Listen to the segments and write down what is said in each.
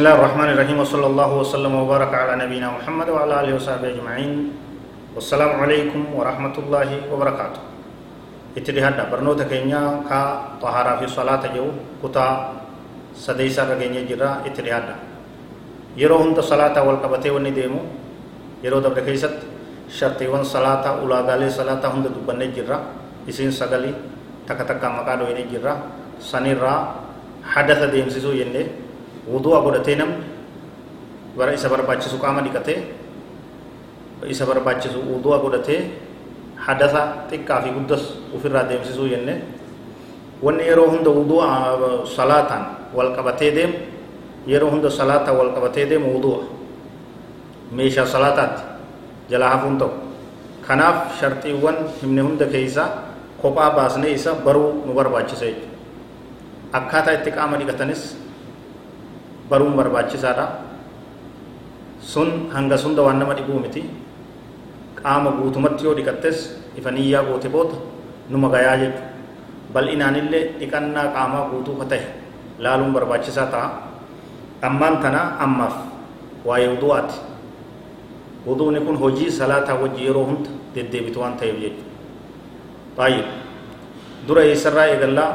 بسم الله الرحمن الرحيم وصلى الله وسلم وبارك على نبينا محمد وعلى اله وصحبه اجمعين والسلام عليكم ورحمه الله وبركاته اتدهاد برنوتا كينيا كا طهارة في صلاة جو كتا سديسا رغينيا جرا اتدهاد يرو هند صلاة والقبتي وني يرو دبر كيست شرطي ون صلاة اولا غالي صلاة هند دبني جرا اسين سغلي تك تك مقادو يني جرا سنيرا حدث ديمسيسو يني wudu'a godhatee namni bara isa barbaachisu qaama dhiqatee isa barbaachisu wudu'a godhatee hadasa xiqqaa fi guddas ofirraa deemsisuu jenne wanni yeroo hunda wudu'a salaataan wal qabatee deemu yeroo hunda salaataan wal qabatee deemu wudu'a meeshaa salaataatti jalaa hafuun ta'u kanaaf sharxiiwwan himne hunda keessaa kophaa baasnee isa baruu nu barbaachisa jechuudha akkaataa itti qaama dhiqatanis baruun barbaachisaadha sun hanga sunda waan nama dhibuu miti qaama guutumatti yoo dhiqattes ifa niyyaa goote booda numa gayaa jechu bal'inaanillee dhiqannaa qaamaa guutuu ka ta'e laaluun barbaachisaa ta'a ammaan tana ammaaf waa'ee wudu'aati wudu'ni kun hojii salaataa wajji yeroo hunda deddeebitu waan ta'eef jechu baay'ee dura eessarraa eegallaa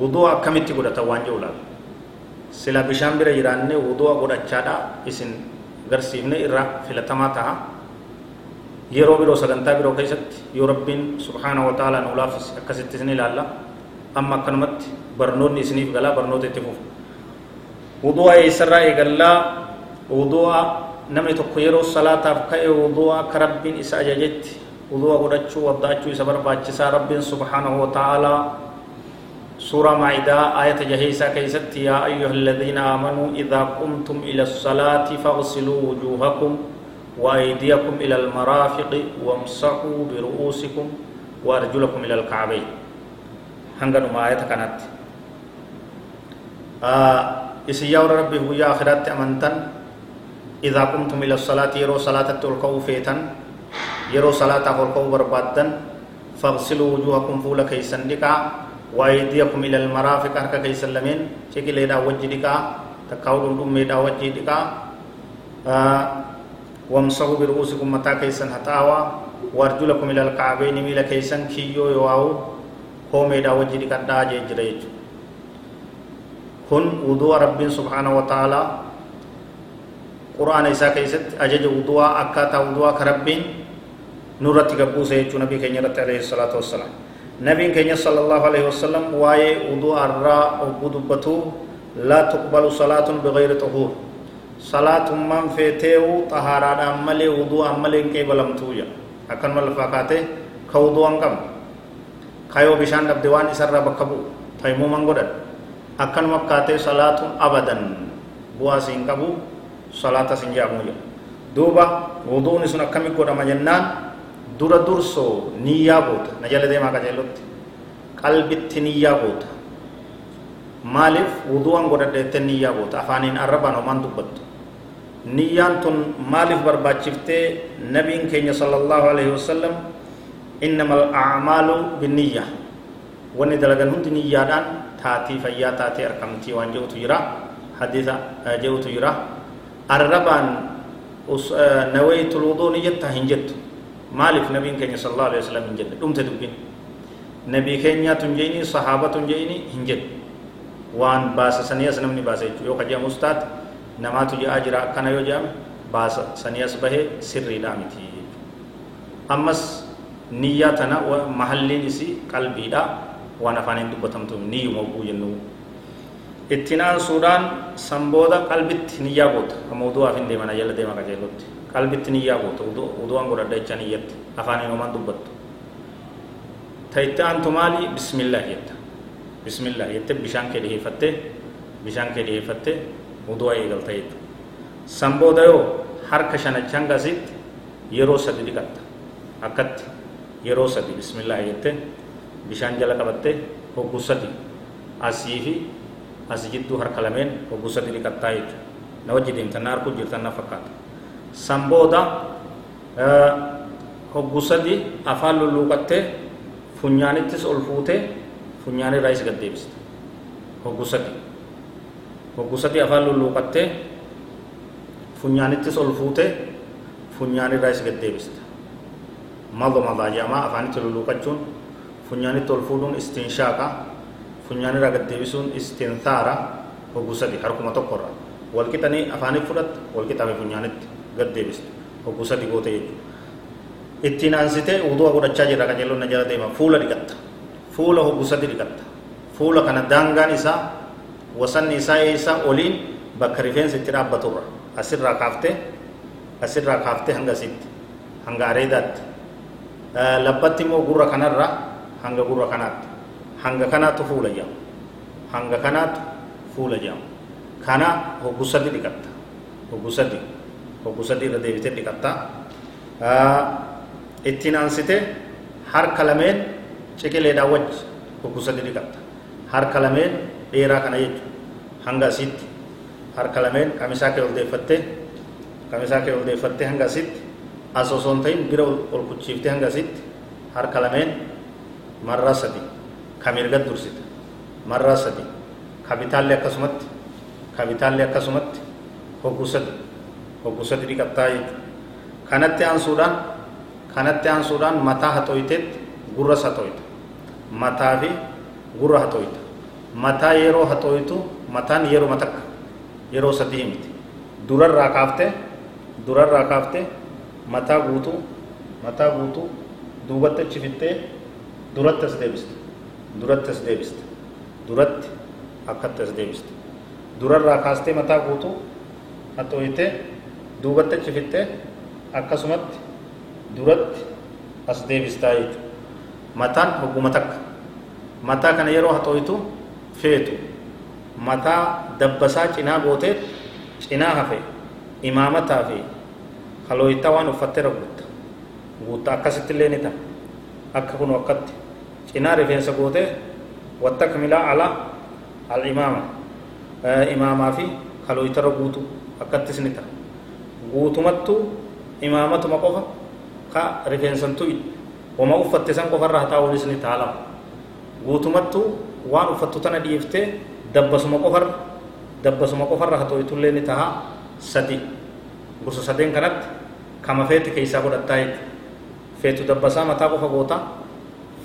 wudu'a akkamitti godhatan waan jedhu laala sila bishaan bira jiraanne wudu'a godhachaadha isin garsiifne irra filatamaa ta'a yeroo biroo sagantaa biroo keessatti yoo rabbiin subhaana wa ta'ala nu laafis akkasitti isin ilaalla amma akkanumatti barnoonni isiniif galaa barnoota itti fufu wudu'a eessarraa eegallaa wudu'a namni tokko yeroo salaataaf ka'e wudu'a akka rabbiin isa ajajetti wudu'a godhachuu waddaachuu isa barbaachisaa rabbiin subhaanahu wa ta'aalaa سورة مائدة آية جهيسة كيست يا أيها الذين آمنوا إذا قمتم إلى الصلاة فاغسلوا وجوهكم وأيديكم إلى المرافق وامسحوا برؤوسكم وأرجلكم إلى الكعبين. هنغن ما آية كانت. آه إسيا ربي هو يا آخرات أمنتن. إذا قمتم إلى الصلاة يرو صلاة تلقوا فيتن. يرو صلاة تلقوا بربادن. فاغسلوا وجوهكم فولا كيسن وأيديكم إلى المرافق هركا كي سلمين شكل إذا وجه دكا تكاول أم إذا وجه دكا آه وامسحوا برؤوسكم متى كيسن هتاوا وأرجلكم إلى الكعبين ميلا كيسن كيو يواو. هوم إذا وجه دكا داجي جريج. كن وضوء رب سبحانه وتعالى. قرآن إساء كيست أجج وضوء أكاتا وضوء كربين. نورتي قبوسة يجو نبي كينيرت عليه الصلاة والسلام. نبي كان صلى الله عليه وسلم واي وضوء الراء وبدبتو لا تقبل صلاة بغير طهور. صلاة من فيتيو طهارة أمالي وضوء أمالي كيبلم تويا أكن مال فاكاته كوضوء أنكم. كايو بشان دبدوان إسر بكبو تيمو منغودن أكن مكاته صلاة أبدا. بواسين كبو. صلاة سنجابو دوبا وضوء نسون أكمي قدام جنان dura dursoo niyyaa goota na jala deemaa qajeelotti qalbitti niyyaa goota maaliif wudu'an godhadheette niyyaa goota afaaniin arrabaan homaan dubbattu niyyaan tun maaliif barbaachiftee nabiin keenya sallallahu alaihi wasallam innama al'acmaalu binniyya wanni dalagan hundi niyyaadhaan taatii fayyaa taatee argamtii waan je'utu jira hadiisa je'utu jira arrabaan nawaytul wuduu niyyattaa hin jettu maaliif nabiin keenya sallallahu alaihi wasallam hin jenne dhumte dubbin nabii keenyaatu hin jeini sahaabatu hin jeini hin jedhu waan baasa sanii as namni baasa jechuu yoo kajeemus taate namaatu je'aa jira akkana yoo je'ame baasa sanii as bahee sirriidhaa miti ammas niyyaa tana mahalliin isii qalbiidha waan afaaniin dubbatamtu niyyuma oguu jennu ittiin aansuudhaan sanbooda qalbitti niyyaa goota mawdu'aaf hin deemana jala deema qajeelotti qalbitti niyyaa goote udu'an godhadha jecha niyyatti afaan inomaan dubbattu ta itti aantu maali bismillah jetta bismillah jette bishaan kee dhiheeffatte bishaan kee dhiheeffatte wudu'a eegalta jechuudha san booda yoo harka shanachaan gasitti yeroo sadi dhiqatta akkatti yeroo sadi bismillah jettee bishaan jala qabattee hogguu asii fi asii jidduu harka lameen hogguu sadi dhiqattaa jechuudha na wajji deemtan na harkuu jirtan na fakkaata san booda hogguu sadi afaan lulluuqattee funyaanittis ol fuutee funyaanirraa is gaddeebista hogguu sadi hogguu sadi afaan lulluuqattee funyaanittis ol fuutee funyaanirraa is gaddeebista mado madaa jedhama afaanitti lulluuqachuun funyaanitti ol fuudhuun istinshaaqa funyaanirraa gaddeebisuun istinsaara hogguu sadi harkuma tokkorra walqixanii afaaniif fudhatte walqixame funyaanitti gaddeebista hogguu sadi goote jechuudha ittiin aansitee wudu'a godhachaa jirra qajeelloon na jala deema fuula dhiqatta fuula hogguu sadi dhiqatta fuula kana daangaan isaa wasanni isaa eessaa oliin bakka rifeensa itti dhaabbaturra asirraa kaaftee asirraa kaaftee hanga asitti hanga areedaatti labbatti immoo gurra kanarra hanga gurra kanaatti hanga kanaattu fuula jedhamu hanga kanaattu fuula jedhamu kana hogguu sadi dhiqatta hogguu sadi hogguu sadi irra deebitee dhiqatta ittiin aansitee harka lameen ciqileedhaan wajji hogguu sadi dhiqatta harka lameen dheeraa kana jechuudha hanga asitti harka lameen qamisaa kee ol deeffattee qamisaa kee ol hanga asitti as ta'in bira ol kuchiiftee hanga asitti harka lameen marraa sadi ka mirga dursita marraa sadi ka bitaallee akkasumatti ka bitaallee akkasumatti hogguu sadi hogguu sadi dhiqattaa jechuudha kanatti aansuudhaan kanatti aansuudhaan mataa haxooyteetti gurras haxooyta mataa fi gurra haxooyta mataa yeroo haxooytu mataan yeroo matakka yeroo sadii miti durarraa kaaftee durarraa kaaftee mataa guutuu mataa guutuu duubatti achi fittee duratti as deebiste duratti as deebiste duratti akkatti as deebiste durarraa kaastee mataa guutuu haxooytee duubatti achi fittee akkasumatti duratti as deebistaa jechuudha mataan hogguma takka mataa kana yeroo haxooytu feetu mataa dabbasaa cinaa gootee cinaa hafe imaamataa fi halooyitaa waan uffattee guutta guutta akkasitti illee ni ta'a akka kun akkatti cinaa rifeensa gootee wattakmilaa ala al imaama imaamaa fi halooyitarra guutu akkattis ni ta'a guutumattuu imaamatuma qofa ka rifeensantu wama uffatte san qofarra haxaa'uunis ni ta'a lama guutumattuu waan uffattu tana dhiiftee dabbasuma qofarra dabbasuma qofarra haxooytullee ni taha sadi gosa sadeen kanatti kama feeti keessaa godhattaa feetu dabbasaa mataa qofa goota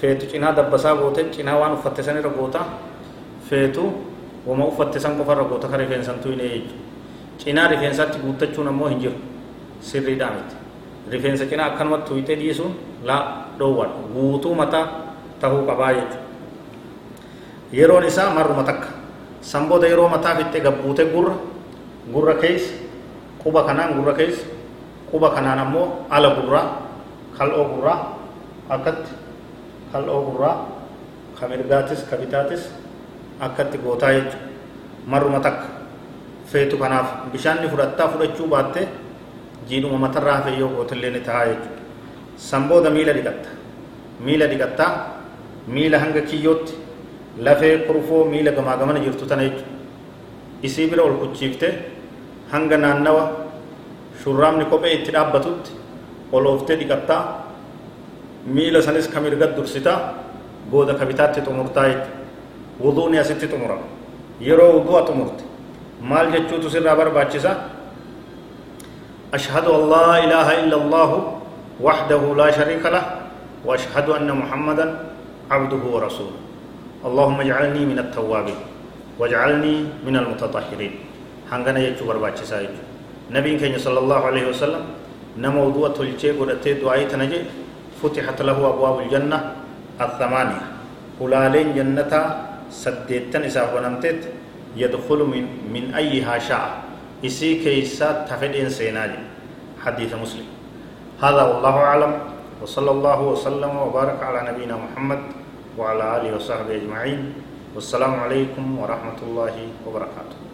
feetu cinaa dabbasaa goote cinaa waan uffatte san irra goota feetu wama uffatte san qofarra goota ka rifeensantuu hin jechuudha cinaa rifeensaatti guuttachuun ammoo hin jiru sirriidhaa miti rifeensa cinaa akkanumatti tuyxee dhiisuun laa dhoowwan guutuu mataa tahuu qabaa jechuudha yeroon isaa marruma takka san booda yeroo mataa fixxee gabbuute gurra gurra keessa quba kanaan gurra keessa quba kanaan ammoo ala gurraa kal'oo gurraa akkatti kal'oo gurraa ka mirgaatis ka bitaatis akkatti gootaa jechuudha marruma takka feetu kanaaf bishaan ni fudhattaa fudhachuu baatte jiidhuma matarraa hafe yoo gootillee ni tahaa jechuudha san booda miila dhiqatta miila dhiqattaa miila hanga kiyyootti lafee kurfoo miila gamaa gamana jirtu tana jechuudha isii bira ol kuchiifte hanga naannawa shurraamni kophee itti dhaabbatutti ol ooftee dhiqattaa miila sanis ka mirga dursita booda ka bitaatti xumurtaayit wuduuni asitti xumura yeroo wudu'a xumurte maal jechuutu sirraa barbaachisa أشهد أن إله إلا الله وحده لا شريك له وأشهد أن محمدا عبده ورسوله. اللهم اجعلني من التوابين واجعلني من المتطهرين. هنغنا يجو برباچ سايج نبي كين صلى الله عليه وسلم نمو دوة تلچه قد تدعي تنجي فتحت له أبواب الجنة الثمانية. هلالين جنتا سديتن إسا ونمتت يدخل من, من أيها شاء إسي كيسا تفد إنسيناج حديث مسلم. هذا والله أعلم. وصلى الله وسلم وبارك على نبينا محمد وعلى آله وصحبه أجمعين. والسلام عليكم ورحمة الله وبركاته.